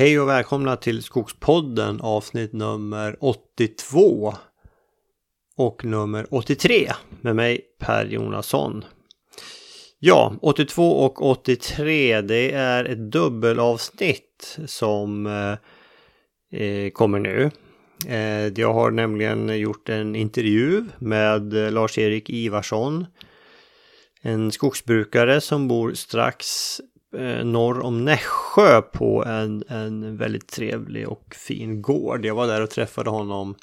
Hej och välkomna till Skogspodden avsnitt nummer 82 och nummer 83 med mig Per Jonasson. Ja, 82 och 83 det är ett dubbelavsnitt som eh, eh, kommer nu. Eh, jag har nämligen gjort en intervju med Lars-Erik Ivarsson. En skogsbrukare som bor strax Eh, norr om Nässjö på en, en väldigt trevlig och fin gård. Jag var där och träffade honom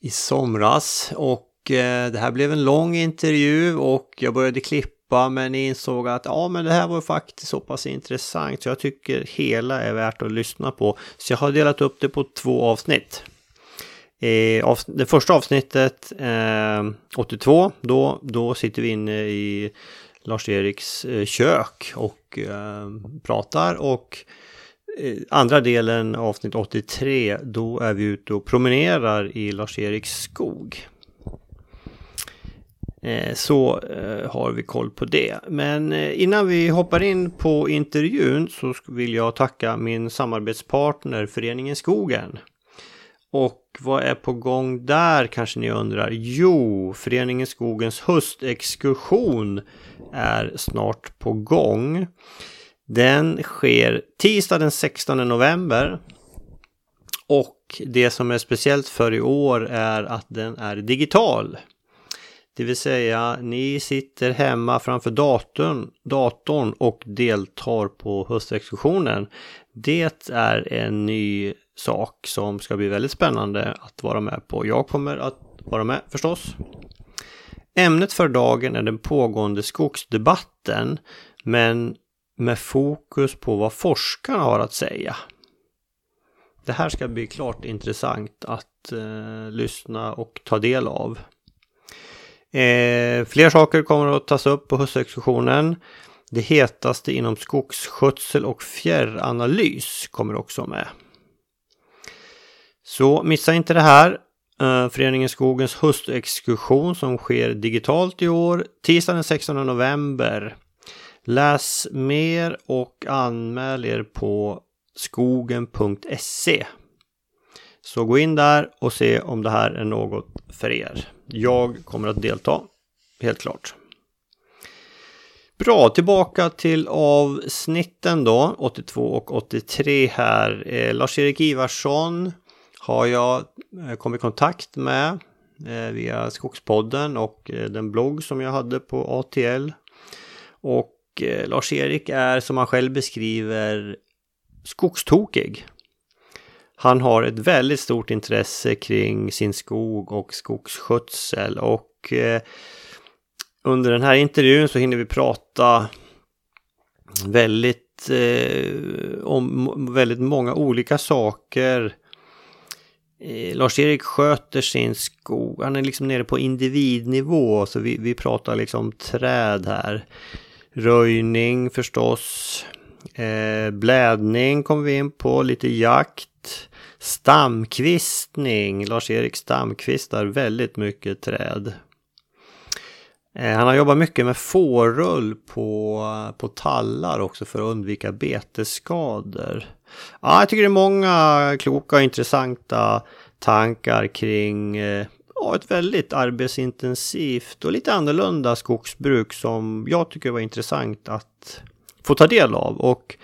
i somras och eh, det här blev en lång intervju och jag började klippa men insåg att ja men det här var faktiskt så pass intressant så jag tycker hela är värt att lyssna på. Så jag har delat upp det på två avsnitt. Eh, det första avsnittet, 82, då, då sitter vi inne i Lars-Eriks eh, kök och eh, pratar och eh, andra delen, avsnitt 83, då är vi ute och promenerar i Lars-Eriks skog. Eh, så eh, har vi koll på det. Men eh, innan vi hoppar in på intervjun så vill jag tacka min samarbetspartner Föreningen Skogen. Och vad är på gång där kanske ni undrar? Jo, Föreningen Skogens höstexkursion är snart på gång. Den sker tisdag den 16 november. Och det som är speciellt för i år är att den är digital. Det vill säga ni sitter hemma framför datorn, datorn och deltar på höstexkursionen. Det är en ny sak som ska bli väldigt spännande att vara med på. Jag kommer att vara med förstås. Ämnet för dagen är den pågående skogsdebatten men med fokus på vad forskarna har att säga. Det här ska bli klart intressant att eh, lyssna och ta del av. Eh, fler saker kommer att tas upp på höstexkursionen. Det hetaste inom skogsskötsel och fjärranalys kommer också med. Så missa inte det här. Eh, Föreningen Skogens höstexkursion som sker digitalt i år, tisdagen den 16 november. Läs mer och anmäl er på skogen.se. Så gå in där och se om det här är något för er. Jag kommer att delta, helt klart. Bra, tillbaka till avsnitten då, 82 och 83 här. Eh, Lars-Erik Ivarsson har jag eh, kommit i kontakt med eh, via Skogspodden och eh, den blogg som jag hade på ATL. Och Lars-Erik är som han själv beskriver skogstokig. Han har ett väldigt stort intresse kring sin skog och skogsskötsel och under den här intervjun så hinner vi prata väldigt om väldigt många olika saker Eh, Lars-Erik sköter sin skog. Han är liksom nere på individnivå. Så vi, vi pratar liksom träd här. Röjning förstås. Eh, blädning kommer vi in på. Lite jakt. Stamkvistning. Lars-Erik stamkvistar väldigt mycket träd. Eh, han har jobbat mycket med fårull på, på tallar också för att undvika betesskador. Ja, jag tycker det är många kloka och intressanta tankar kring eh, ja, ett väldigt arbetsintensivt och lite annorlunda skogsbruk som jag tycker var intressant att få ta del av. Och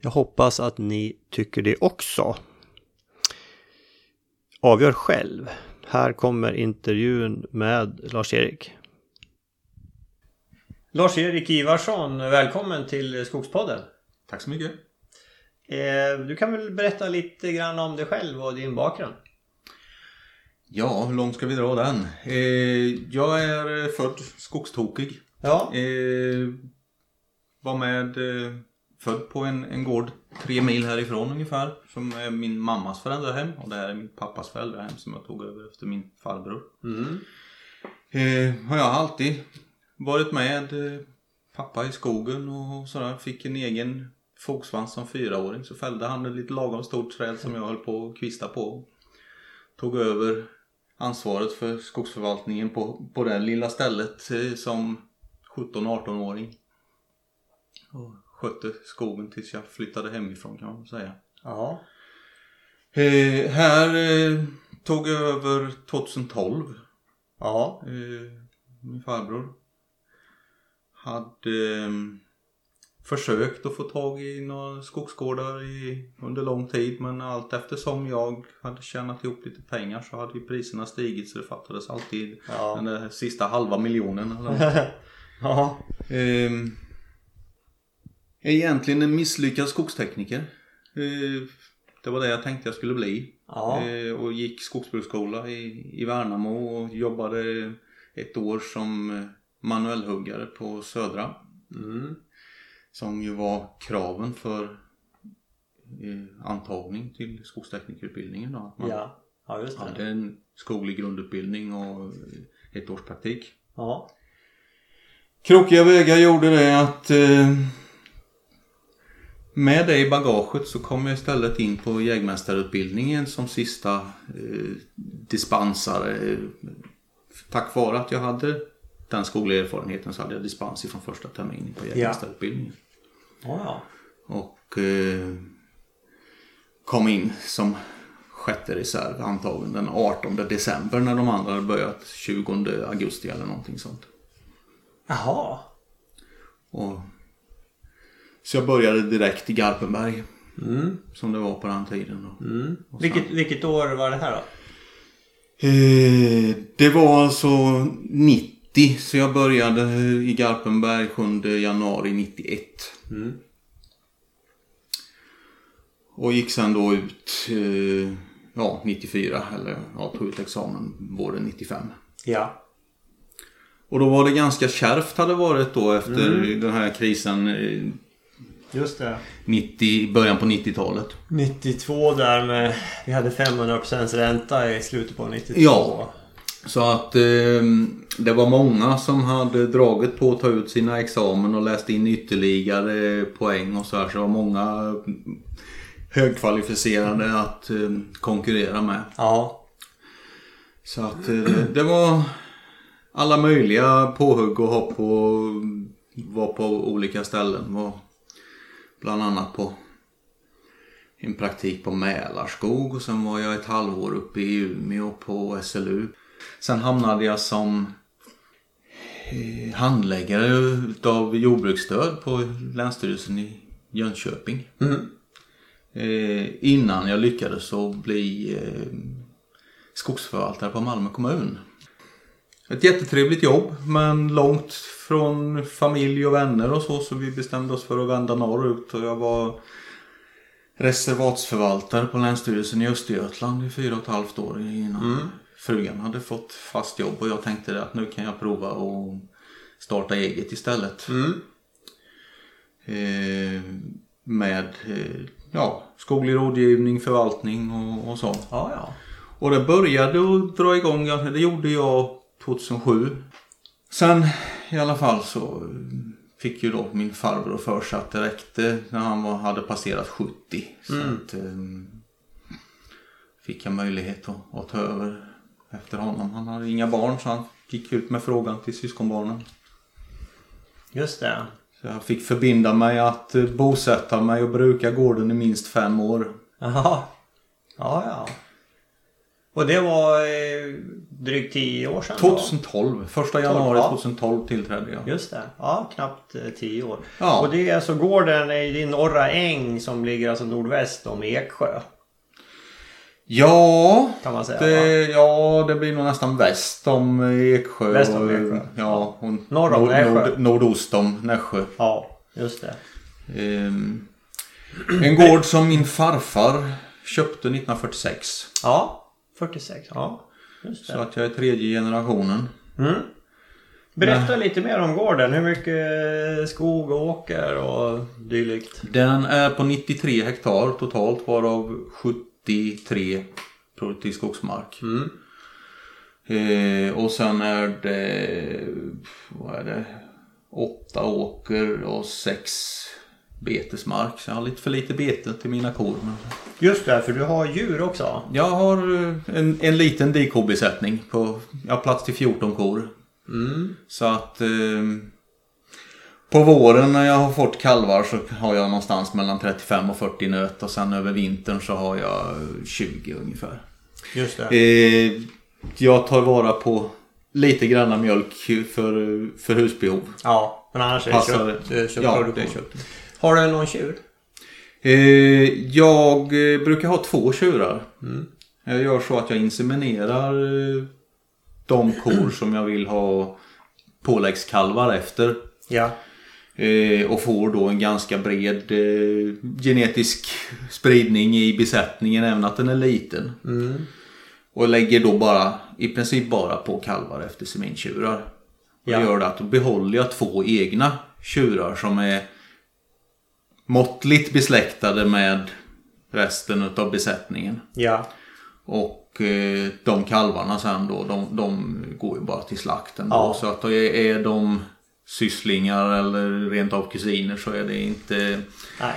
jag hoppas att ni tycker det också. Avgör själv. Här kommer intervjun med Lars-Erik. Lars-Erik Ivarsson, välkommen till Skogspodden. Tack så mycket. Eh, du kan väl berätta lite grann om dig själv och din bakgrund? Ja, hur långt ska vi dra den? Eh, jag är född skogstokig. Ja. Eh, var med, född på en, en gård tre mil härifrån ungefär. Som är min mammas föräldrahem och det här är min pappas föräldrahem som jag tog över efter min farbror. Mm. har jag alltid varit med pappa i skogen och sådär. Fick en egen fogsvans som fyraåring så fällde han ett lite lagom stort träd som jag höll på att kvista på. Tog över ansvaret för skogsförvaltningen på, på det lilla stället eh, som 17-18-åring. Och skötte skogen tills jag flyttade hemifrån kan man säga. Ja. Eh, här eh, tog jag över 2012. Ja. Eh, min farbror hade eh, försökt att få tag i några skogsgårdar i, under lång tid men allt eftersom jag hade tjänat ihop lite pengar så hade ju priserna stigit så det fattades alltid Ja. den där sista halva miljonen. Eller ja. Ehm, egentligen en misslyckad skogstekniker. Eh, det var det jag tänkte jag skulle bli. Ja. Eh, och gick skogsbruksskola i, i Värnamo och jobbade ett år som manuellhuggare på Södra. Mm. Som ju var kraven för eh, antagning till skogsteknikerutbildningen. Då. Att man Ja. Ja, just hade det. en skoglig grundutbildning och eh, ett års praktik. Ja. Krokiga vägar gjorde det att eh, med det i bagaget så kom jag istället in på jägmästarutbildningen som sista eh, dispensare. Tack vare att jag hade den skogliga erfarenheten så hade jag dispens ifrån första terminen på jägmästarutbildningen. Ja, ja. Och eh, kom in som sjätte reserv antagen den 18 december när de andra hade börjat 20 augusti eller någonting sånt. Jaha. Och, så jag började direkt i Garpenberg. Mm. Som det var på den tiden. Då. Mm. Vilket, vilket år var det här då? Eh, det var alltså 90. Så jag började i Garpenberg 7 januari 91. Mm. Och gick sen då ut eh, ja, 94. Eller ja, tog ut examen våren 95. Ja. Och då var det ganska kärvt hade varit då efter den här krisen eh, Just det. 90, i början på 90-talet. 92 där med... Vi hade 500% ränta i slutet på 92. Ja. Så att eh, det var många som hade dragit på att ta ut sina examen och läst in ytterligare poäng och så här. Så det var många högkvalificerade att eh, konkurrera med. Ja. Så att eh, det var alla möjliga påhugg och hopp och var på olika ställen. Var bland annat på en praktik på Mälarskog och sen var jag ett halvår uppe i Umeå på SLU. Sen hamnade jag som eh, handläggare utav jordbruksstöd på Länsstyrelsen i Jönköping. Mm. Eh, innan jag lyckades att bli eh, skogsförvaltare på Malmö kommun. Ett jättetrevligt jobb men långt från familj och vänner och så så vi bestämde oss för att vända norrut och jag var reservatsförvaltare på Länsstyrelsen i Östergötland i fyra och ett halvt år innan frugan hade fått fast jobb och jag tänkte att nu kan jag prova att starta eget istället. Mm. Eh, med eh, ja, skoglig rådgivning, förvaltning och, och så. Ja, ja. Och det började att dra igång, det gjorde jag 2007. Sen i alla fall så fick ju då min farbror för sig att det räckte när han var, hade passerat 70. Så att, eh, fick jag möjlighet att, att ta över efter honom. Han hade inga barn så han gick ut med frågan till syskonbarnen. Just det. Så jag fick förbinda mig att eh, bosätta mig och bruka gården i minst fem år. Jaha. Ja, ja. Och det var eh, drygt 10 år sedan då? 2012, första januari ja. 2012 tillträdde jag. Just det. Ja, knappt 10 år. Ja. Och det är alltså gården i norra äng som ligger alltså nordväst om Eksjö. Ja, Kan man säga. det, va? ja, det blir nog nästan väst om Eksjö. Väst om och- Eksjö. Ja, och Norr om nord, Nässjö. nord, nordost om Nässjö. Ja, just det. Ehm, en gård som min farfar köpte 1946. Ja, 46. Ja, just Så det. att jag är tredje generationen. Mm. Berätta lite mer om gården. Hur mycket skog och åker och dylikt? Den är på 93 hektar totalt varav 73 produktiv skogsmark. Mm. Eh, och sen är det, vad är det, åtta åker och sex betesmark. Så jag har lite för lite bete till mina kor. Just det, för du har djur också. jag har eh, en, en liten dikobesättning på, jag har plats till 14 kor. Mm. Så att eh, På våren när jag har fått kalvar så har jag någonstans mellan 35 och 40 nöt och sen över vintern så har jag 20 ungefär. Just det. Eh, jag tar vara på lite granna mjölk för, för husbehov. Ja, men annars är Passar kött, det? är Ja, det är kött. Har du någon tjur? Eh, jag eh, brukar ha två tjurar. Jag gör så att jag inseminerar eh, de kor som jag vill ha påläggskalvar efter. Ja. Eh, och får då en ganska bred eh, genetisk spridning i besättningen även att den är liten. Och lägger då bara i princip bara på kalvar efter semintjurar. Ja. Det gör det att då behåller jag två egna tjurar som är måttligt besläktade med resten av besättningen. Ja. Och eh, de kalvarna sen då, de, de går ju bara till slakten. Då. Ja. Så att är, är de sysslingar eller rent av kusiner så är det inte, Nej.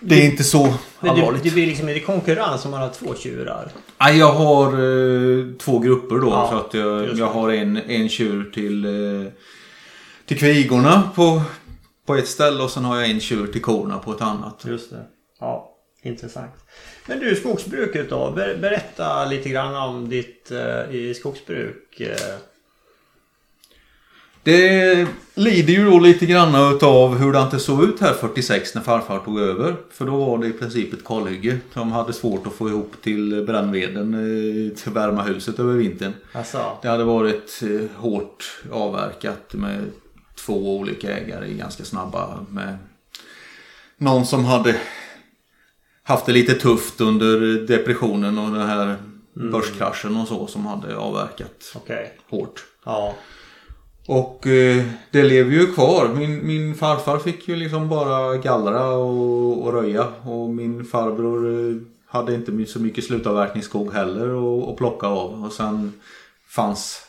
det är inte så det, allvarligt. det blir liksom inte konkurrens om man har två tjurar. Nej, jag har eh, två grupper då. Ja, så att jag, jag det. har en, en tjur till, eh, till kvigorna på, på ett ställe och sen har jag en tjur till korna på ett annat. Just det. Ja, intressant. Men du, skogsbruket då? Ber, berätta lite grann om ditt eh, i skogsbruk. Eh, Det lider ju då lite grann utav hur det inte såg ut här 46 när farfar tog över. För då var det i princip ett kalhygge. De hade svårt att få ihop till brännveden eh, till värma huset över vintern. alltså, Det hade varit eh, hårt avverkat med två olika ägare ganska snabba. Med någon som hade haft det lite tufft under depressionen och den här börskraschen och så som hade avverkat okej. hårt. Ja. Och eh, det lever ju kvar. Min, min farfar fick ju liksom bara gallra och, och röja. Och min farbror eh, hade inte så mycket slutavverkningsskog heller att- plocka av. Och sen fanns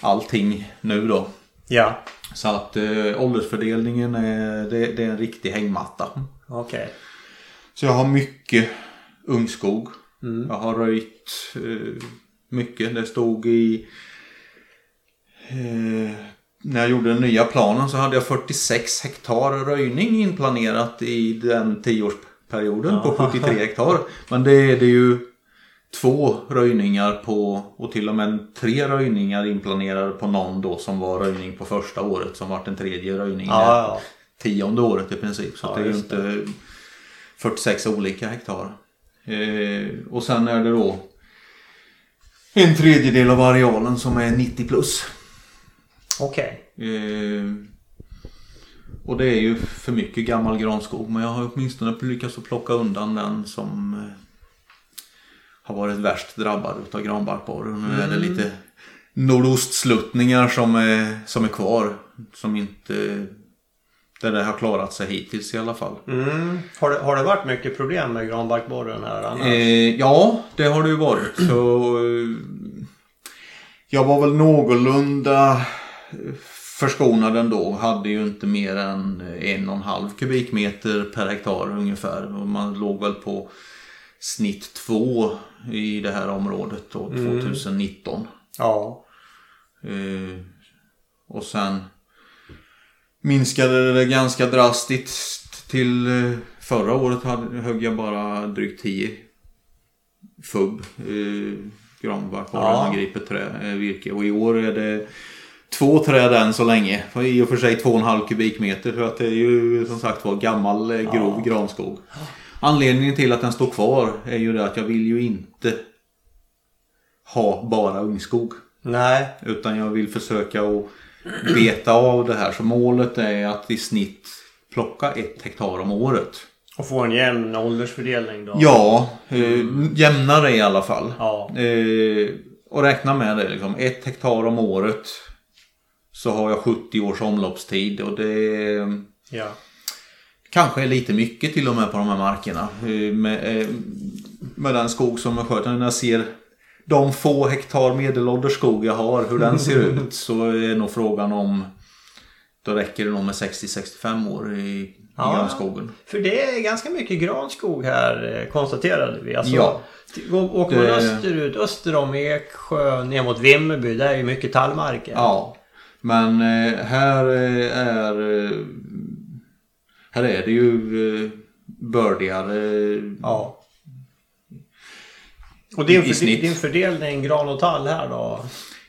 allting nu då. Ja. Så att eh, åldersfördelningen är, det, det är en riktig hängmatta. Okej. Så jag har mycket ungskog. Jag har röjt eh, mycket. Det stod i... Eh, när jag gjorde den nya planen så hade jag 46 hektar röjning inplanerat i den tioårsperioden på 73 hektar. Men det är det ju två röjningar på och till och med tre röjningar inplanerade på någon då som var röjning på första året som var den tredje röjningen. Ja, ja. Tionde året i princip. Så Ja, det är ju inte 46 olika hektar. Eh, och sen är det då en tredjedel av arealen som är 90 plus. Okej. Eh, och det är ju för mycket gammal granskog. Men jag har åtminstone lyckats att plocka undan den som eh, har varit värst drabbad utav granbarkborre. Och Nu är det lite nordostsluttningar som är, som är kvar. Som inte... Där det har klarat sig hittills i alla fall. Mm. Har, det, har det varit mycket problem med granbarkborren här annars? Eh, ja, det har det ju varit. Så, eh, jag var väl någorlunda eh, förskonad ändå. Hade ju inte mer än en och en halv kubikmeter per hektar ungefär. Och man låg väl på snitt två i det här området då, 2019. Ja. Eh, och sen minskade det ganska drastiskt till eh, förra året hade, högg jag bara drygt 10 fubb eh, granbarkborre Ja. angriper trä, eh, virke. Och i år är det två träd än så länge. I och för sig två och en halv kubikmeter för att det är ju som sagt var gammal eh, grov granskog. Anledningen till att den står kvar är ju det att jag vill ju inte ha bara ungskog. Nej. Utan jag vill försöka att beta av det här. Så målet är att i snitt plocka ett hektar om året. Och få en jämn åldersfördelning då? Ja, eh, jämnare i alla fall. Ja. Eh, och räkna med det liksom. Ett hektar om året. Så har jag 70 års omloppstid och det Ja. kanske är lite mycket till och med på de här markerna. Eh, Med, eh, med den skog som jag sköter. När jag ser de få hektar medelålders skog jag har, hur den ser ut. Så är nog frågan om då räcker det nog med 60-65 år i, Ja. granskogen. För det är ganska mycket granskog här eh, konstaterade vi. Alltså, Ja. Åker man Det- österut, öster om Eksjö, ner mot Vimmerby, där är ju mycket tallmarker. Ja. Men eh, här eh, är eh, här är det ju bördigare. Ja. Och din, I snitt. din fördelning gran och tall här då?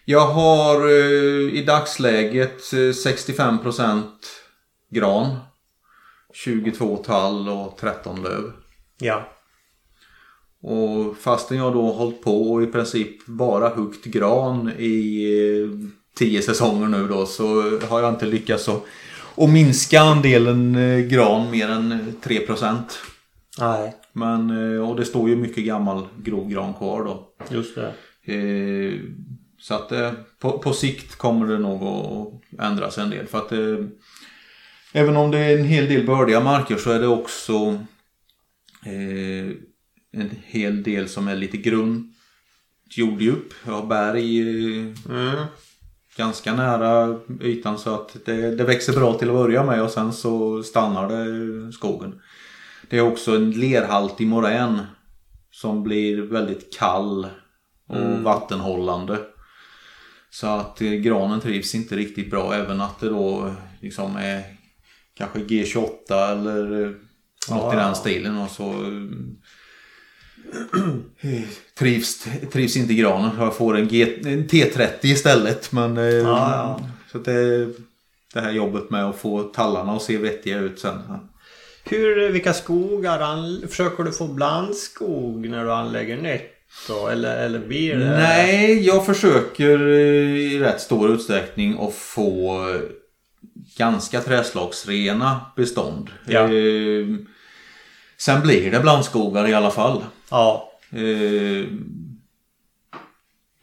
Jag har i dagsläget eh, 65% gran. 22 tall och 13 löv. Ja. Och fastän jag då hållit på och i princip bara huggt gran i 10 säsonger nu då så har jag inte lyckats att, att minska andelen eh, gran mer än eh, 3%. Nej, Men, eh, och det står ju mycket gammal grov gran kvar då. just det. Eh, så att på, på sikt kommer det nog att ändras en del. För att även om det är en hel del bördiga marker så är det också en hel del som är lite grunt jorddjup. Jag har berg Mm. Ganska nära ytan så att det, det växer bra till att börja med och sen så stannar det skogen. Det är också en lerhaltig morän som blir väldigt kall och vattenhållande. Så att eh, granen trivs inte riktigt bra även att det då liksom är kanske G28 eller eh, något i Ja. den stilen och så eh, trivs, trivs inte granen. Jag får en, G, en T30 istället men eh, ja. så att det, det här jobbet med att få tallarna att se vettiga ut sen. Hur, vilka skogar an, försöker du få blandskog när du anlägger nytt då? Eller, eller blir det? Nej, jag försöker eh, i rätt stor utsträckning att få eh, ganska träslagsrena bestånd. Ja. Eh, Sen blir det blandskogar i alla fall. Ja. Eh,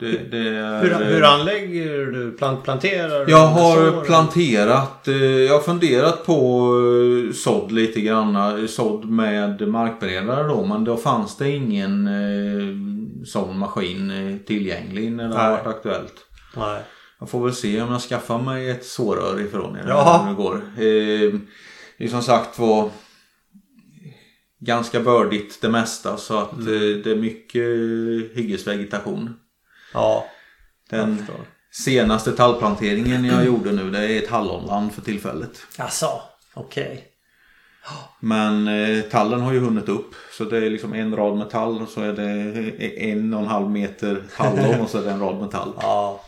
Det, det är, Hur, hur anlägger du? Plant, planterar du? Jag har planterat, eh, jag har funderat på eh, sådd lite grann, sådd med markberedare då men då fanns det ingen eh, sån maskin eh, tillgänglig när det Nej. varit aktuellt. Nej. Jag får väl se om jag skaffar mig ett sårör ifrån er Ja. hur det går. Eh, Det är som sagt var ganska bördigt det mesta så att Mm. eh, det är mycket hyggesvegetation. Ja. Den senaste tallplanteringen jag gjorde nu det är ett hallonland för tillfället. Jaså? Okej. Men eh, tallen har ju hunnit upp. Så det är liksom en rad med tall och så är det en och en halv meter hallon och så är det en rad med tall. Ja.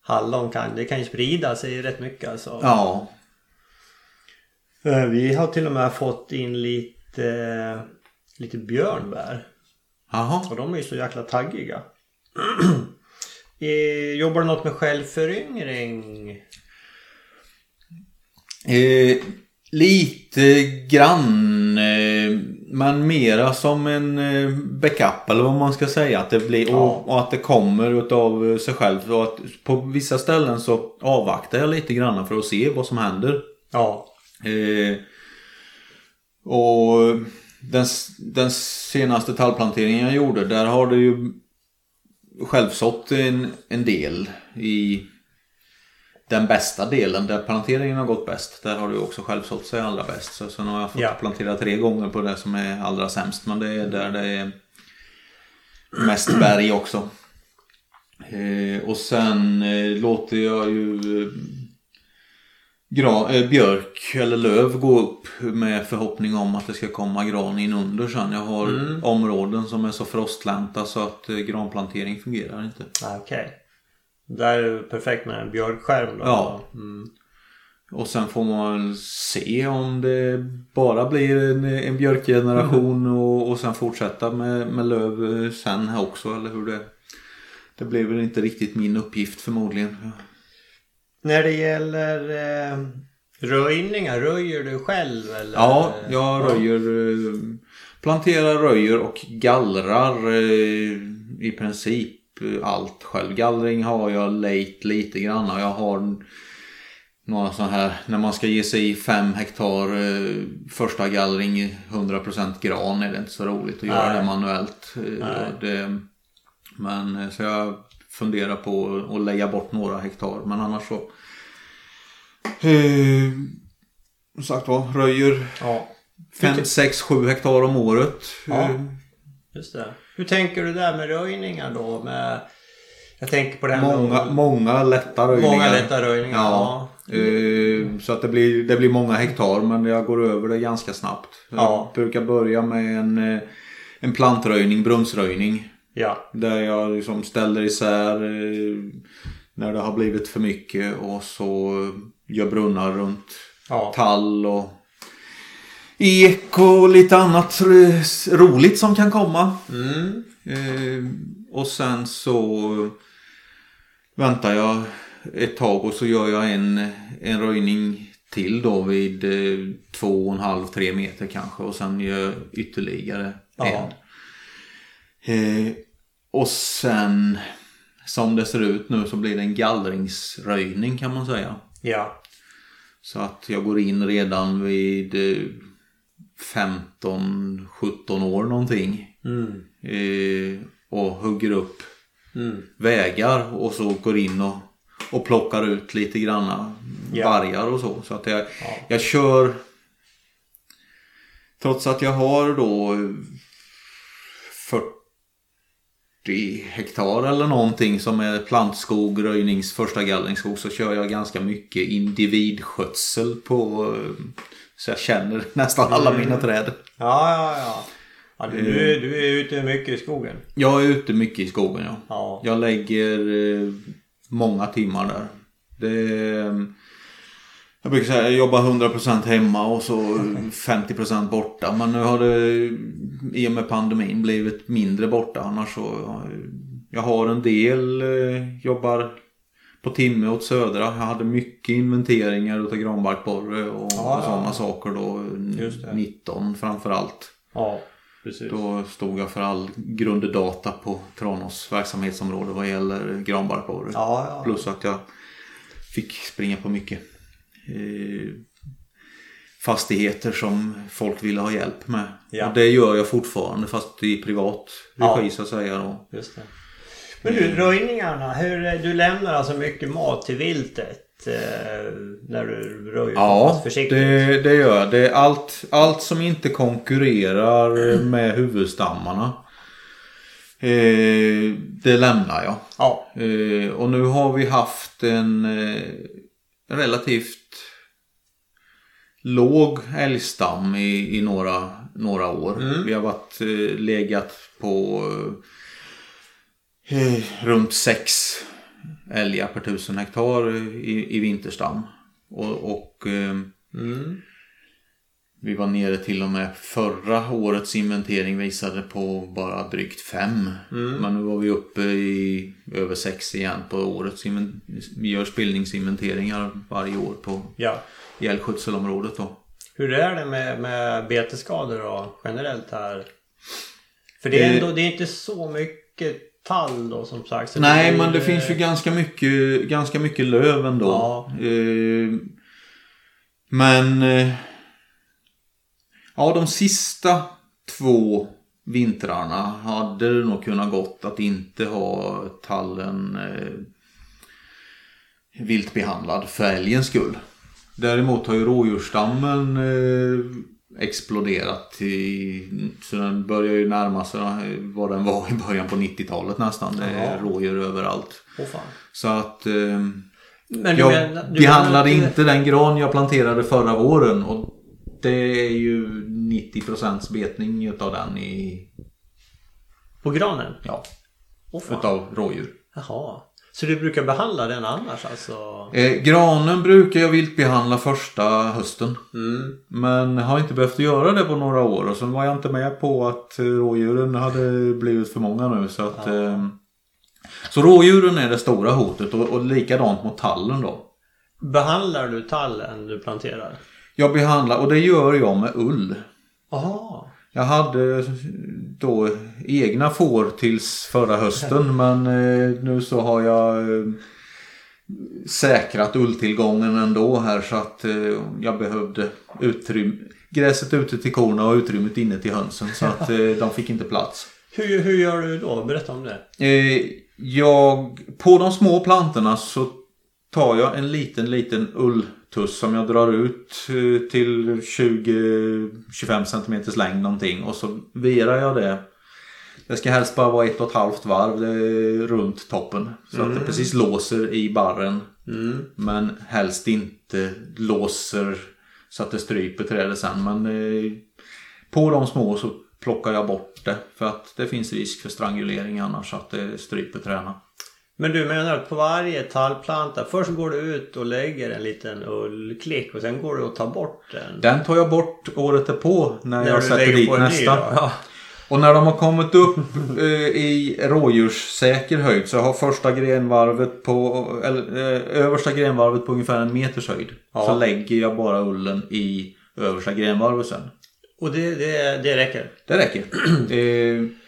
Hallon kan, det kan ju sprida sig rätt mycket alltså. Ja. Eh, Vi har till och med fått in lite, lite björnbär. Jaha. Och de är ju så jäkla taggiga. Eh, Jobbar du något med självföryngring? Eh, lite grann. Eh, men mera som en eh, backup eller vad man ska säga. Att det blir, Ja. och, och att det kommer utav sig själv. Och att på vissa ställen så avvaktar jag lite grann för att se vad som händer. Ja. Eh, och den, den senaste tallplanteringen jag gjorde där har det ju självsått en, en del i den bästa delen där planteringen har gått bäst. Där har det också självsått sig allra bäst. Så sen har jag fått Ja. plantera tre gånger på det som är allra sämst. Men det är där det är mest berg också. Eh, och sen eh, låter jag ju eh, gra- eh, björk eller löv gå upp med förhoppning om att det ska komma gran in under sen. Jag har Mm. områden som är så frostlänta så att eh, granplantering fungerar inte. Ah, Okej. Där är det perfekt med en björkskärm då. Ja. Mm. Och sen får man se om det bara blir en, en björkgeneration och, och sen fortsätta med, med löv eh, sen också eller hur det Det blir väl inte riktigt min uppgift förmodligen. När det gäller eh, röjningar, röjer du själv eller? Ja, jag röjer, eh, planterar, röjer och gallrar eh, i princip allt själv. Gallring har jag lejt lite grann och jag har några sådana här, när man ska ge sig i fem hektar eh, första gallring i 100% gran är det inte så roligt att göra Nej. det manuellt. Eh, Nej. Det, men eh, så jag funderar på att lägga bort några hektar men annars så eh, som sagt var, röjer Ja, 5, 6, 7 hektar om året. Ja. Eh, just det. Hur tänker du där med röjningar då? Med, Jag tänker på det här Många, med många lätta röjningar. många lätta röjningar. Ja. Eh, Så att det blir, det blir många hektar men jag går över det ganska snabbt. Ja. Jag brukar börja med en, eh, en plantröjning, brunnsröjning. Ja. Där jag liksom ställer isär eh, när det har blivit för mycket och så gör brunnar runt Ja. tall och ek och lite annat roligt som kan komma. Mm. Eh, och sen så väntar jag ett tag och så gör jag en, en röjning till då vid eh, två och en halv, tre meter kanske och sen gör jag ytterligare Ja. en. Eh, och sen som det ser ut nu så blir det en gallringsröjning kan man säga. Ja. Så att jag går in redan vid eh, 15-17 år någonting. Mm. Eh, och hugger upp Mm. vägar och så går in och, och plockar ut lite granna Ja. vargar och så. Så att jag, Ja. jag kör Trots att jag har då 40 hektar eller någonting som är plantskog, röjnings, första gallringsskog så kör jag ganska mycket individskötsel på eh, så jag känner nästan alla Mm. mina träd. Ja, ja, ja. ja du, Eh. du, är- du är ute mycket i skogen. Jag är ute mycket i skogen ja. Ja. Jag lägger eh, många timmar där. Det, jag brukar säga jag jobbar 100% hemma och så 50% borta. Men nu har det i och med pandemin blivit mindre borta. Annars så jag har en del eh, jobbar på timme åt södra. Jag hade mycket inventeringar utav granbarkborre och, Ja, sådana ja. saker då. Just det. 19 framförallt. Ja, precis. Då stod jag för all grunddata på Tranås verksamhetsområde vad gäller granbarkborre. Ja, ja. Plus att jag fick springa på mycket fastigheter som folk ville ha hjälp med. Ja. Och det gör jag fortfarande fast i privat regi Ja. så att säga. Då. Just det. Men du, röjningarna. Hur, du lämnar alltså mycket mat till viltet eh, när du röjer Ja, försiktigt? det, det gör jag. Det är allt, allt som inte konkurrerar med huvudstammarna. Eh, det lämnar jag. Ja. Eh, och nu har vi haft en eh, relativt låg älgstam i, i några, några år. Mm. Vi har varit, eh, legat på eh, runt sex älgar per tusen hektar i, i vinterstam. Och, och eh, Mm. vi var nere till och med förra årets inventering visade på bara drygt fem. Mm. Men nu var vi uppe i över sex igen på årets Vi gör spillningsinventeringar varje år på Ja. I älgskötselområdet då. Hur är det med, med betesskador då, generellt här? För det är, Eh. ändå, det är inte så mycket tall då som sagt. Nej men det finns ju ganska mycket, ganska mycket löv ändå. Ja. Eh, men eh, ja de sista två vintrarna hade det nog kunnat gått att inte ha tallen eh, viltbehandlad för älgens skull. Däremot har ju rådjursstammen eh, exploderat i, så den börjar ju närma sig vad den var i början på 90-talet nästan. Det är rådjur överallt. Fan. Så att eh, Men jag menar- behandlade menar inte den gran jag planterade förra våren och det är ju 90% betning utav den i, På granen? ja, fan. utav rådjur. Jaha. Så du brukar behandla den annars alltså? Eh, granen brukar jag viltbehandla första hösten. Mm. Men har inte behövt göra det på några år och sen var jag inte med på att rådjuren hade blivit för många nu så att Ja. eh, Så rådjuren är det stora hotet och, och likadant mot tallen då. Behandlar du tallen du planterar? Jag behandlar och det gör jag med ull. Jaha. Jag hade då egna får tills förra hösten men eh, nu så har jag eh, säkrat ulltillgången ändå här så att eh, jag behövde utrymme. Gräset ute till korna och utrymmet inne till hönsen så att de fick inte plats. Hur, hur gör du då? Berätta om det. Jag, på de små plantorna så tar jag en liten liten ulltuss som jag drar ut eh, till 20-25 cm längd någonting och så virar jag det Det ska helst bara vara ett och ett halvt varv runt toppen. Så att det precis låser i barren. Men helst inte låser så att det stryper trädet sen. Men eh, på de små så plockar jag bort det. För att det finns risk för strangulering annars så att det stryper träden. Men du menar att på varje tallplanta, först går du ut och lägger en liten ullklick och sen går du och tar bort den? Den tar jag bort året därpå när, När jag sätter dit nästa. Ja. Och när de har kommit upp eh, i rådjurssäker höjd så har första grenvarvet på, eller, eh, översta grenvarvet på ungefär en meters höjd. Ja. Så lägger jag bara ullen i översta grenvarvet sen. Och det, det, det räcker? Det räcker.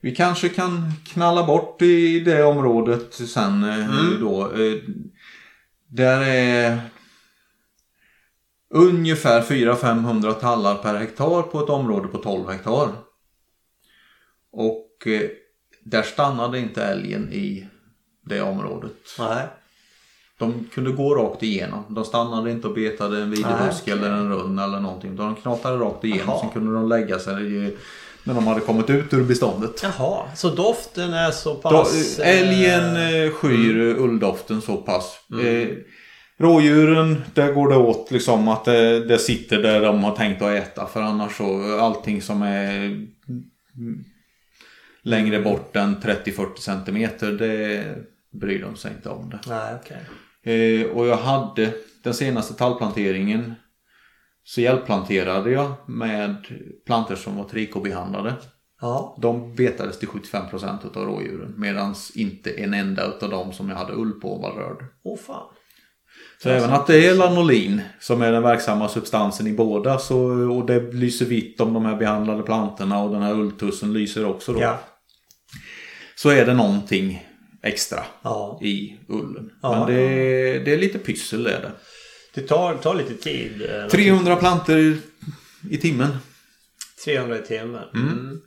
vi kanske kan knalla bort i det området sen eh, då. Eh, där är ungefär 400-500 tallar per hektar på ett område på 12 hektar. Och eh, där stannade inte älgen i det området. Nej. De kunde gå rakt igenom. De stannade inte och betade en okej. eller en runn eller någonting. De knatade rakt igenom. Jaha. Sen kunde de lägga sig när de hade kommit ut ur beståndet. Jaha, så doften är så pass... älgen eh, eh, skyr ulldoften så pass. Eh, rådjuren, där går det åt liksom att det, det sitter där de har tänkt att äta. För annars så allting som är mm, längre bort än 30-40 centimeter det bryr de sig inte om det. Nej, okej. Eh, och jag hade den senaste tallplanteringen så hjälpplanterade jag med plantor som var trikobehandlade. Ja. De betades till 75% av rådjuren medan inte en enda av dem som jag hade ull på var rörd. Åh fan. Så även att det är lanolin som är den verksamma substansen i båda så, och det lyser vitt om de här behandlade plantorna och den här ulltussen lyser också då. Ja. Så är det någonting extra Ja. i ullen. Ja, Men det, är- det är lite pyssel är det. Det tar, tar lite tid. eh, 300 plantor i timmen. 300 i timmen. Mm.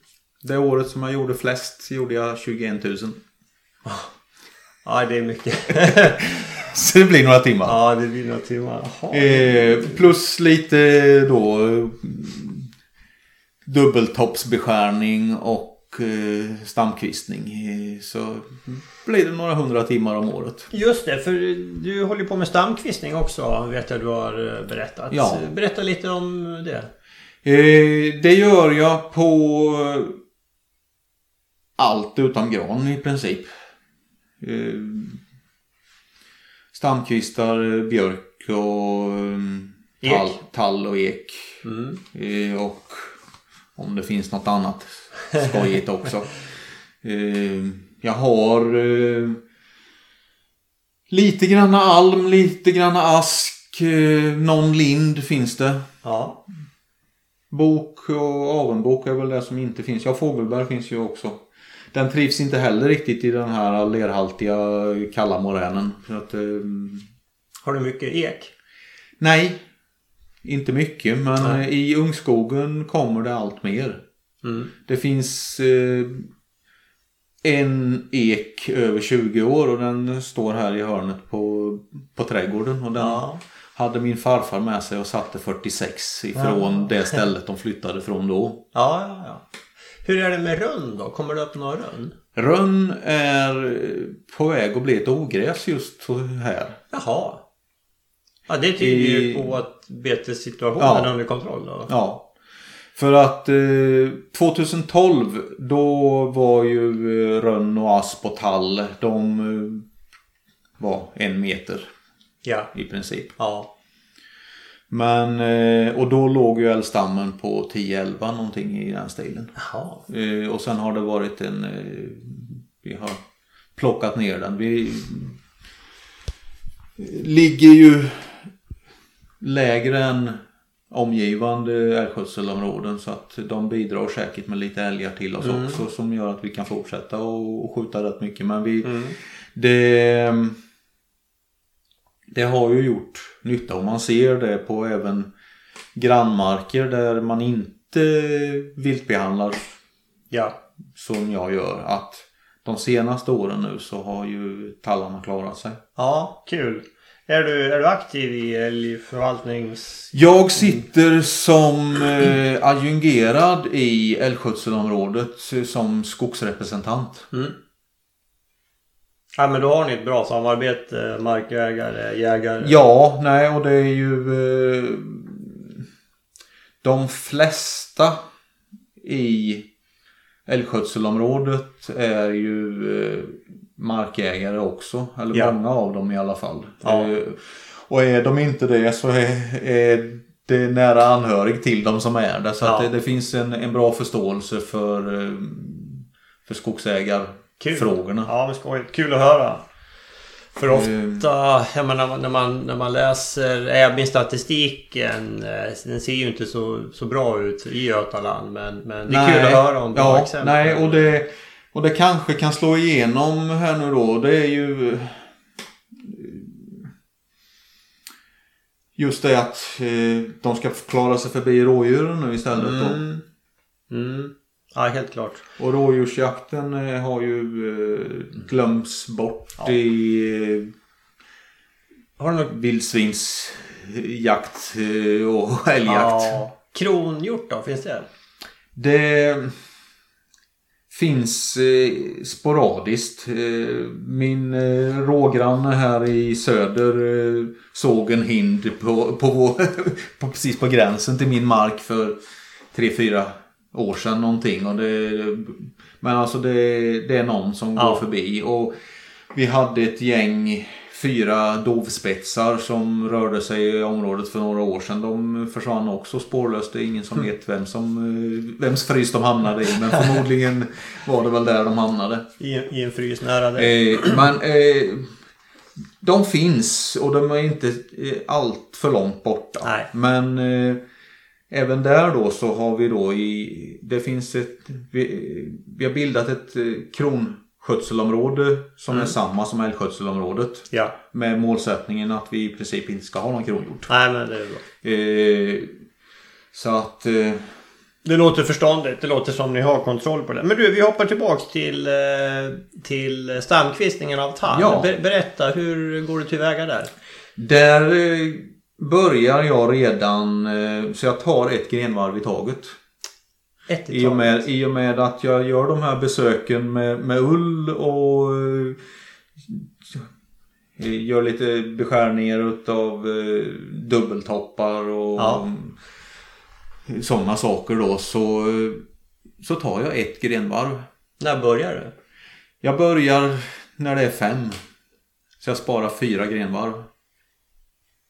Det året som jag gjorde flest gjorde jag 21 000. Ja, det är mycket. Så det blir några timmar. ja, det blir några timmar. Eh, plus lite då eh, dubbeltoppsbeskärning och eh, stamkvistning. Eh, så blir det några hundra timmar om året. Just det, för du håller på med stamkvistning också vet jag du har eh, berättat. Ja. Berätta lite om det. Eh, det gör jag på allt utom gran i princip. Eh, stamkvistar, eh, björk och eh, tall, tall och ek. Mm. Eh, och om det finns något annat skojigt också. Eh, jag har eh, lite granna alm, lite granna ask, eh, någon lind finns det. Ja. Bok och avenbok är väl det som inte finns. Ja, fågelbär finns ju också. Den trivs inte heller riktigt i den här lerhaltiga kalla moränen. Så att, Har du mycket ek? nej, inte mycket. Men Nej. eh, i ungskogen kommer det allt mer. Mm. Det finns eh, en ek över 20 år och den står här i hörnet på, på trädgården. Och den Ja. hade min farfar med sig och satte 46 ifrån Ja. det stället de flyttade från då. Ja, ja, ja. Hur är det med rönn då? Kommer det upp några rönn? Rönn är på väg att bli ett ogräs just här. Jaha. Ja, det tyder ju på att betessituationen Ja. är under kontroll då. Ja. För att eh, 2012 då var ju eh, rönn och asp och tall de eh, var en meter Ja. i princip. Ja. Men eh, och då låg ju älgstammen på 10-11 någonting i den stilen. Jaha. Eh, och sen har det varit en eh, vi har plockat ner den. Vi ligger ju lägre än omgivande älgskötselområden så att de bidrar säkert med lite älgar till oss Mm. också som gör att vi kan fortsätta och, och skjuta rätt mycket. Men vi, Mm. det, det har ju gjort nytta och man ser det på även grannmarker där man inte viltbehandlar Ja. som jag gör att de senaste åren nu så har ju tallarna klarat sig. Ja, kul. Är du, är du aktiv i älgförvaltnings... Jag sitter som eh, adjungerad i älgskötselområdet eh, som skogsrepresentant. Mm. Ja men då har ni ett bra samarbete markägare, jägare. Ja, nej och det är ju eh, de flesta i älgskötselområdet är ju eh, markägare också. Eller Ja. många av dem i alla fall. Ja. Och är de inte det så är, är det nära anhörig till dem som är det. Så att Ja. det, det finns en, en bra förståelse för, eh, för skogsägarfrågorna. Ja men skojigt. Kul att höra. För Eh. ofta, jag menar, när, man, när man läser även statistiken. eh, Den ser ju inte så, så bra ut i Götaland. Men, men det är kul att höra om bra ja, exempel. Nej, och det, och det kanske kan slå igenom här nu då. Det är ju just det att eh, de ska klara sig förbi rådjuren nu istället då. Mm. Mm. Ja, helt klart. Och rådjursjakten eh, har ju eh, glömts bort Ja. i Har du något... vildsvinsjakt och älgjakt. Ja. Kronhjort då? Finns det? Det finns eh, sporadiskt. Eh, min eh, rågranne här i söder eh, såg en hind på, på, vår, på precis på gränsen till min mark för 3-4 år sedan någonting. Och det, men alltså det, det är någon som Ja. går förbi. Och vi hade ett gäng fyra dovspetsar som rörde sig i området för några år sedan. De försvann också spårlöst. Det är ingen som vet vem som, eh, vems frys de hamnade i. Men förmodligen var det väl där de hamnade. I, i en frys nära dig? Eh, men eh, de finns och de är inte eh, allt för långt borta. Nej. Men eh, även där då så har vi då i, det finns ett, vi, vi har bildat ett eh, kronskötselområde som är samma som älgskötselområdet. Ja. Med målsättningen att vi i princip inte ska ha någon kronhjort. Nej men det är bra. Eh, så att eh, Det låter förståndigt. Det låter som ni har kontroll på det. Men du, vi hoppar tillbaks till, eh, till stamkvistningen av tall. Ja. Ber- berätta, hur går du tillväga där? där eh, börjar jag redan eh, så jag tar ett grenvarv i taget. I och, med, I och med att jag gör de här besöken med, med ull och eh, gör lite beskärningar utav eh, dubbeltoppar och Ja. sådana saker då så, så tar jag ett grenvarv. När börjar du? Jag börjar när det är fem. Så jag sparar fyra grenvarv.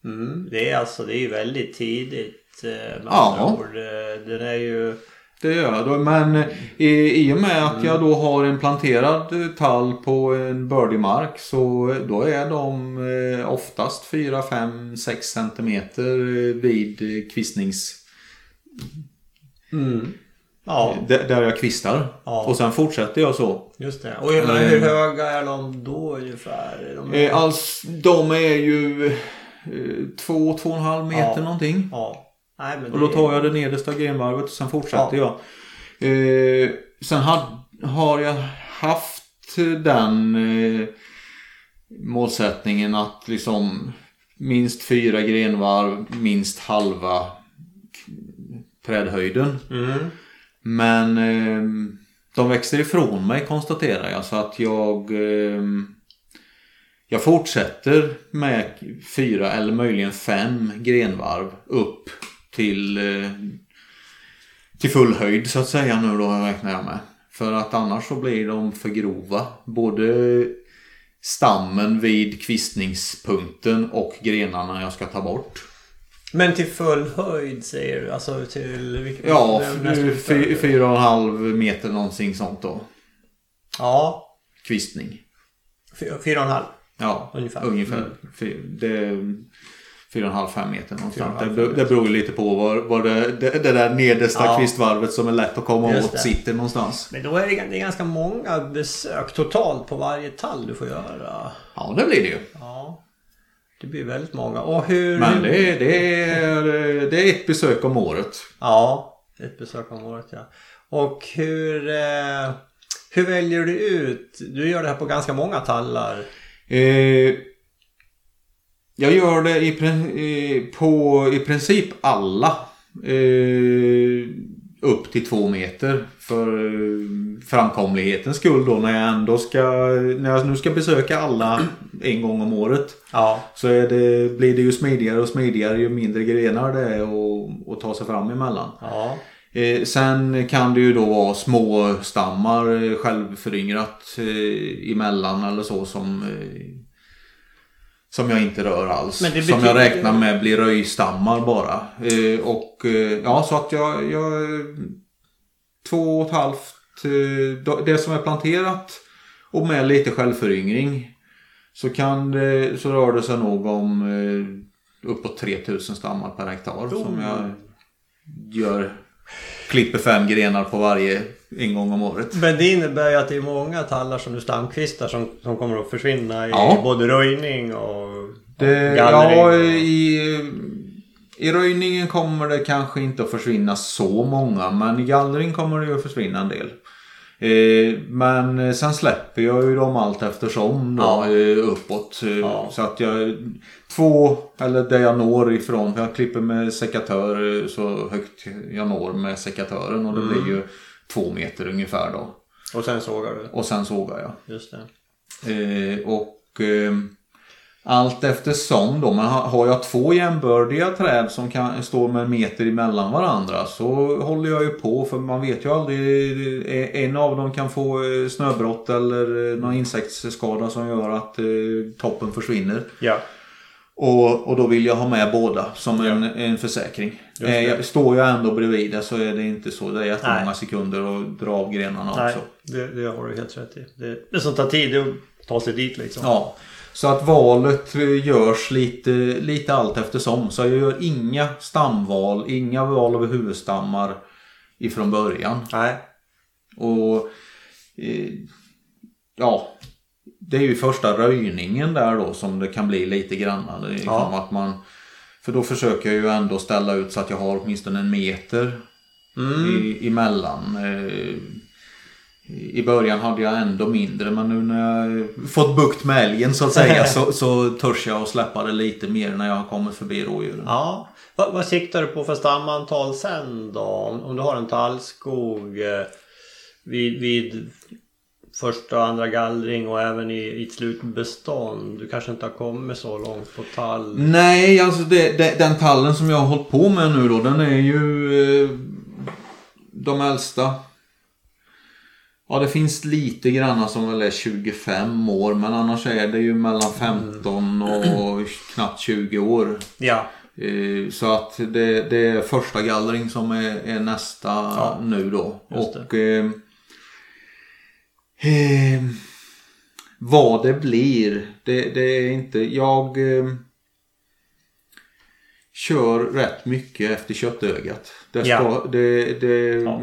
Mm, det är alltså, det är ju väldigt tidigt. eh, Med Ja. andra ord. Den är ju... Det gör jag. Men i, i och med att jag då har en planterad eh, tall på en bördig mark så då är de eh, oftast 4, 5, 6 centimeter eh, vid eh, kvistnings... Mm. Ja, Där, jag kvistar. Ja. Och sen fortsätter jag så. just det. Och hur, Eh. hur höga är de då ungefär? Är De... Eh, Alls, de är ju 2, 2,5 meter Ja. någonting. Ja. Nej, men Och då tar jag det nedersta grenvarvet och sen fortsätter jag. Eh, sen had, har jag haft den eh, målsättningen att liksom minst fyra grenvarv, minst halva trädhöjden. Mm. Men eh, de växer ifrån mig konstaterar jag så att jag eh, jag fortsätter med fyra eller möjligen fem grenvarv upp till eh, till full höjd så att säga nu då räknar jag med. För att annars så blir de för grova. Både stammen vid kvistningspunkten och grenarna jag ska ta bort. Men till full höjd säger du? Alltså till... vilken- Ja, vem- när slutar fy- du? fyra och en halv meter någonting sånt då. Ja, Kvistning. fy- fyra och en halv. Ja, Ungefär. ungefär. Mm. Det, fyra och en halv, fem meter någonstans. Fyra och en Det, det beror ju lite på var, var det, det, det där nedersta Ja. kvistvarvet som är lätt att komma Just åt det. sitter någonstans. Men då är det, det är ganska många besök totalt på varje tall du får göra. Ja, det blir det ju. Ja. Det blir väldigt många. Och hur... Men det, är- det, är, det är ett besök om året. Ja, ett besök om året ja. Och hur... Eh, hur väljer du ut? Du gör det här på ganska många tallar. Eh, Jag gör det i, på i princip alla. Eh, upp till två meter. För eh, framkomlighetens skull då när jag ändå ska, när jag nu ska besöka alla en gång om året. Ja. Så det, blir det ju smidigare och smidigare ju mindre grenar det är att, att ta sig fram emellan. Ja. Eh, sen kan det ju då vara små stammar eh, självföryngrat eh, emellan eller så som eh, som jag inte rör alls. Det Som betyder- jag räknar med blir röjstammar bara. Eh, och eh, ja, så att jag, jag två och ett halvt eh, det som är planterat och med lite självföryngring så kan det, så rör det sig nog om eh, uppåt 3000 stammar per hektar som jag gör klipper fem grenar på varje en gång om året. Men det innebär ju att det är många tallar som du stamkvistar som, som kommer att försvinna i Ja. både röjning och Det, gallring. ja, i, i röjningen kommer det kanske inte att försvinna så många men i gallring kommer det ju att försvinna en del. Eh, men sen släpper jag ju dem allt eftersom då, Ja. eh, uppåt. Eh, Ja. Så att jag två, eller där jag når ifrån, jag klipper med sekatör eh, så högt jag når med sekatören och det Mm. blir ju två meter ungefär då. Och sen sågar du. Och sen sågar jag. Just det. Eh, och eh, allt eftersom då, men ha- har jag två jämbördiga träd som kan stå med en meter emellan varandra så håller jag ju på för man vet ju aldrig. eh, En av dem kan få eh, snöbrott eller eh, någon insektsskada som gör att eh, toppen försvinner. Ja. Och, och då vill jag ha med båda som en, en försäkring. Det. Eh, jag, står jag ändå bredvid det så är det inte så. Det är jättemånga Nej. sekunder att dra av grenarna Nej, också. det, det har du helt rätt i. Det, det som tar tid är att ta sig dit liksom. Ja. Så att valet görs lite, lite allt eftersom. Så jag gör inga stamval, inga val av huvudstammar ifrån början. Nej. Och eh, ja, det är ju första röjningen där då som det kan bli lite grann. Liksom Ja. att man, för då försöker jag ju ändå ställa ut så att jag har åtminstone en meter Mm. i, emellan. Eh, I början hade jag ändå mindre men nu när jag fått bukt med älgen så att säga så, så törs jag att släppa det lite mer när jag har kommit förbi rådjuren. Ja. Vad, vad siktar du på för stamantal sen då? Om, om du har en tallskog eh, vid, vid första och andra gallring och även i, i ett slutbestånd. Du kanske inte har kommit så långt på tall. Nej, alltså det, det, den tallen som jag har hållit på med nu då den är ju eh, de äldsta. Ja det finns lite granna som väl är 25 år men annars är det ju mellan 15 och knappt 20 år. Ja. Eh, Så att det, det är första gallring som är, är nästa Ja, nu då. Och eh, vad det blir, det, det är inte... Jag eh, kör rätt mycket efter köttögat. Det ska, Ja. det, det, Ja.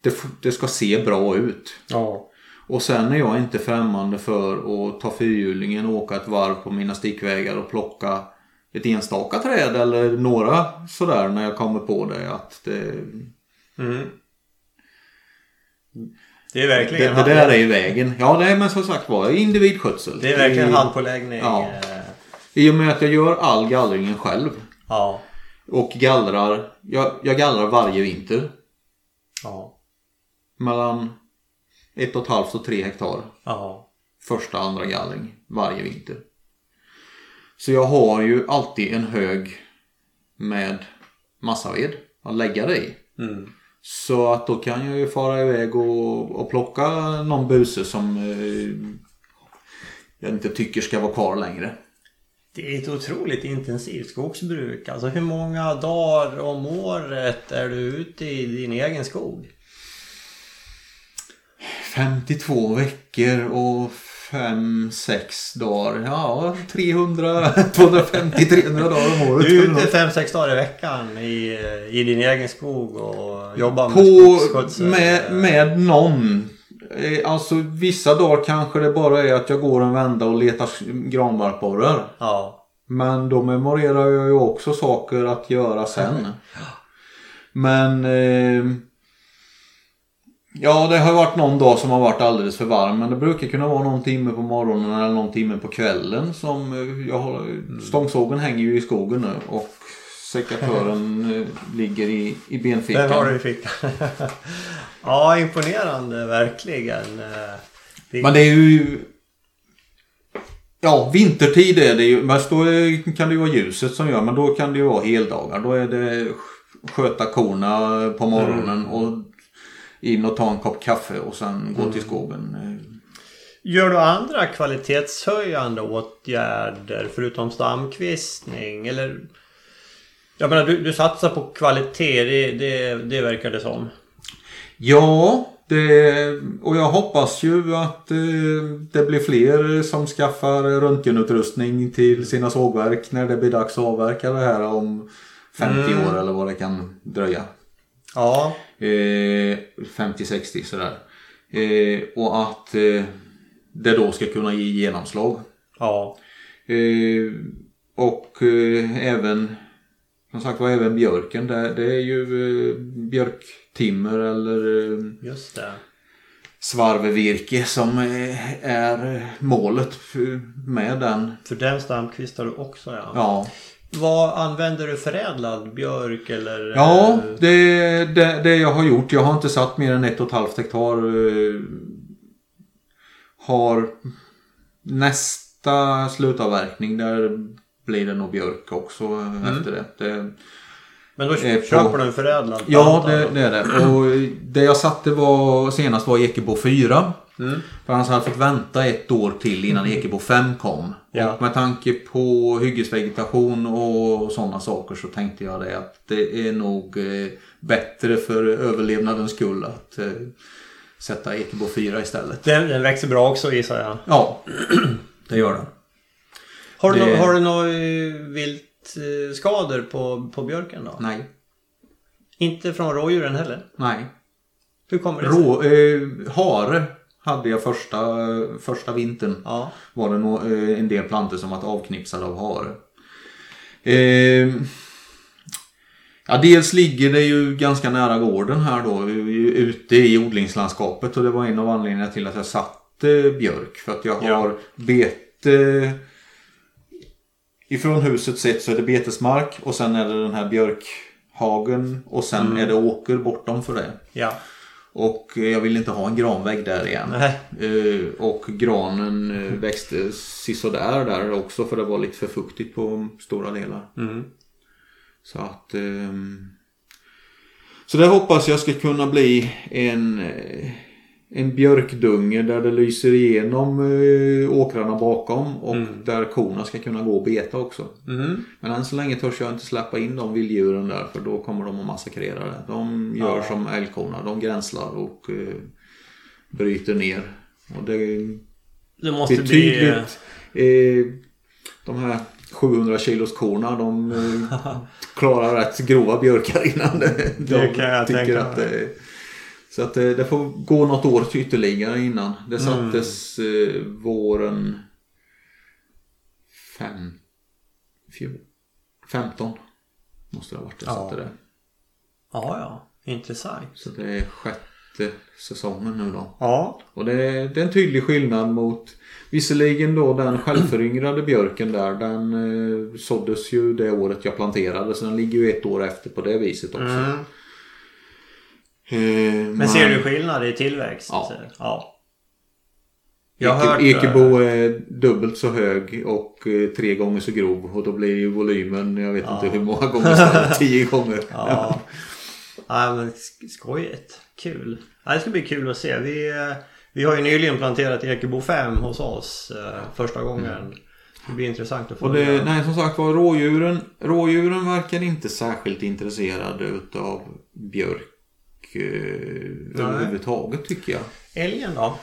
det, det ska se bra ut. Ja. Och sen är jag inte främmande för att ta fyrhjulingen och åka ett varv på mina stickvägar och plocka ett enstaka träd eller några sådär när jag kommer på det. Att det, Mm. Det är det, verkligen det där är i vägen. Ja, det är men som sagt var individskötsel. Det är verkligen handpåläggning. Ja. eh, I och med att jag gör all gallringen själv. Ja. Och gallrar. Jag, jag gallrar varje vinter. Ja. Mellan ett och ett halvt och tre hektar. Ja. första andra gallring varje vinter. Så jag har ju alltid en hög med massaved att lägga det i. Mm. Så att då kan jag ju fara iväg och, och plocka någon buse som eh, jag inte tycker ska vara kvar längre. Det är ett otroligt intensivt skogsbruk. Alltså hur många dagar om året är du ute i din egen skog? 52 veckor och 5-6 dagar. Ja, 300, 250-300 dagar om året. Du är ute fem sex dagar i veckan i, i din egen skog och jobbar med på, skogsskötsel. med, med någon. Eh, Alltså vissa dagar kanske det bara är att jag går en vända och letar granbarkborrar. Ja. Men då memorerar jag ju också saker att göra sen. Men eh, Ja, det har varit någon dag som har varit alldeles för varm. Men det brukar kunna vara någon timme på morgonen eller någon timme på kvällen. Som eh, jag har, stångsågen hänger ju i skogen nu. Och sekatören eh, ligger i, i benfickan. Den har du i fickan. ja, imponerande verkligen. Eh, det- Men det är ju... Ja, vintertid är det ju. Men då kan det ju vara ljuset som gör. Men då kan det ju vara heldagar. Då är det sköta korna på morgonen och in och ta en kopp kaffe och sen gå till skogen. Gör du andra kvalitetshöjande åtgärder förutom stamkvistning? Eller... Jag menar, du, du satsar på kvalitet. Det, det, det verkar det som. Ja, det, och jag hoppas ju att eh, det blir fler som skaffar röntgenutrustning till sina sågverk när det blir dags att avverka det här om 50 år eller vad det kan dröja. Ja. Eh, 50-60 sådär. Eh, och att eh, det då ska kunna ge genomslag. Ja. Eh, och eh, även som sagt var även björken. Det, det är ju eh, björktimmer eller eh, Just det. svarvevirke som eh, är målet med den. För den stamkvistar du också ja. Ja, Vad använder du förädlad björk eller? ja eh, det, det, det jag har gjort. Jag har inte satt mer än ett och ett halvt hektar. eh, Har nästa slutavverkning där blir det nog björk också eh, efter det. det Men då eh, på- köper du en förädlad Ja, det, det är det. Och det jag satte var, senast var Ekebo 4. Mm. För han hade fått vänta ett år till innan Ekebo 5 kom. Ja. Och med tanke på hyggesvegetation och sådana saker så tänkte jag det att det är nog eh, bättre för överlevnadens skull att eh, sätta Ekebo 4 istället. Den, den växer bra också gissar jag. Ja, det gör den. Har du, Det- nå- har du några viltskador på, på björken då? Nej, Inte från rådjuren heller? nej. Hur kommer det sig? Rå, eh, hare hade jag första, första vintern. Ja. var det nå- eh, en del plantor som varit avknipsade av hare. Eh, ja, dels ligger det ju ganska nära gården här då, u- ute i odlingslandskapet och det var en av anledningarna till att jag satte björk. För att jag Ja. har bete... Ifrån huset sett så är det betesmark och sen är det den här björkhagen och sen är det åker bortom för det. Ja. Och eh, jag vill inte ha en granvägg där igen. Eh, och granen eh, växte sisådär där också för det var lite för fuktigt på stora delar. Mm. Så att... ehm, så det hoppas jag ska kunna bli en, en björkdunge där det lyser igenom eh, åkrarna bakom och där korna ska kunna gå och beta också. Mm. Men än så länge törs jag inte släppa in de vilddjuren där för då kommer de att massakrera det. De gör Ja. som älgkorna, de gränslar och eh, bryter ner. Och det är Det måste bli... betydligt... Eh, de här 700 kilos korna de eh, klarar rätt grova björkar innan det, de jag tycker att det, Så att det, det får gå något år ytterligare innan. Det Mm. sattes eh, våren fem, fjol, 15 måste det ha varit jag Ja. satte det. Ja, ja. Intressant. Så det är sjätte säsongen nu då. Ja. Och det är, det är en tydlig skillnad mot Visserligen då den självföryngrade björken där den eh, såddes ju det året jag planterade så den ligger ju ett år efter på det viset också. Mm. Eh, Men ser du skillnad i tillväxt? Ja. ja. Jag Eke, Ekebo är dubbelt så hög och eh, tre gånger så grov och då blir ju volymen, jag vet Ja. inte hur många gånger större, tio gånger. Ja. ja men sk- skojigt. Kul. Ja, det ska bli kul att se. Vi, eh, vi har ju nyligen planterat Ekebo 5 hos oss eh, första gången. Det blir intressant att få Och det, nej som sagt var rådjuren, rådjuren verkar inte särskilt intresserade utav björk eh, överhuvudtaget tycker jag. Älgen då?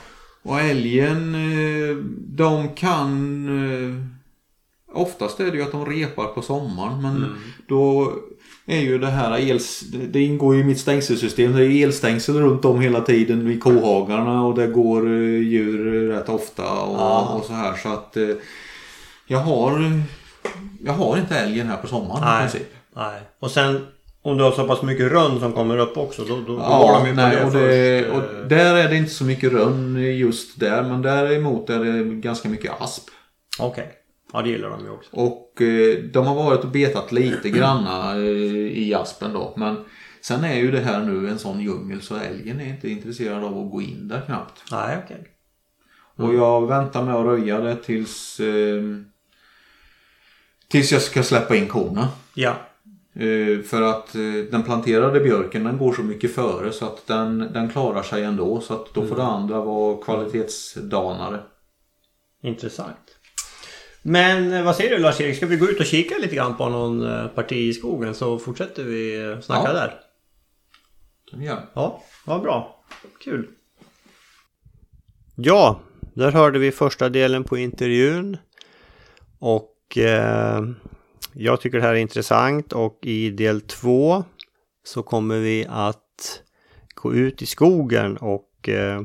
Och älgen, eh, de kan... eh, Oftast är det ju att de repar på sommaren men då är ju det här els, det ingår ju i mitt stängselsystem. Det är elstängsel runt om hela tiden vid kohagarna och det går eh, djur rätt ofta och, Ja. och så här så att eh, jag har jag har inte älgen här på sommaren i Nej. princip. Nej. Och sen Om du har så pass mycket rönn som kommer upp också då, då, Ja, var de ju på nej, det och, det, först. och där är det inte så mycket rönn just där. Men däremot är det ganska mycket asp. Okej. Ja det gillar de ju också. Och eh, de har varit och betat lite granna eh, i aspen då. Men sen är ju det här nu en sån djungel så älgen är inte intresserad av att gå in där knappt. Nej okej. Och jag väntar med att röja det tills eh, Tills jag ska släppa in korna. Ja. Eh, för att eh, den planterade björken den går så mycket före så att den, den klarar sig ändå. Så att då får det andra vara kvalitetsdanare. Intressant. Men eh, vad säger du Lars-Erik? Ska vi gå ut och kika lite grann på någon parti i skogen så fortsätter vi snacka Ja. där? Kan vi göra. Ja, vad bra. Kul. Ja, där hörde vi första delen på intervjun. Och eh, jag tycker det här är intressant och i del två så kommer vi att gå ut i skogen och eh,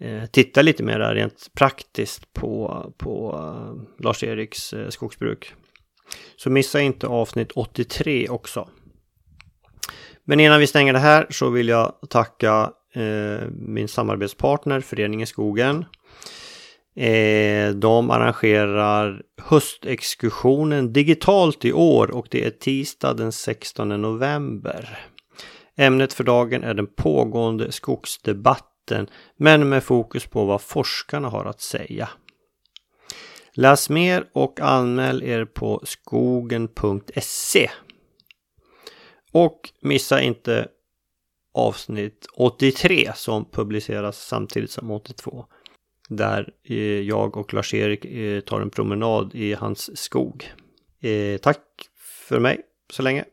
eh titta lite mer där rent praktiskt på, på eh, Lars-Eriks eh, skogsbruk. Så missa inte avsnitt 83 också. Men innan vi stänger det här så vill jag tacka eh, min samarbetspartner Föreningen Skogen. Eh, de arrangerar höstexkursionen digitalt i år och det är tisdag den 16 november. Ämnet för dagen är den pågående skogsdebatten men med fokus på vad forskarna har att säga. Läs mer och anmäl er på skogen.se. Och missa inte avsnitt 83 som publiceras samtidigt som 82. Där eh, jag och Lars-Erik eh, tar en promenad i hans skog. Eh, tack för mig så länge.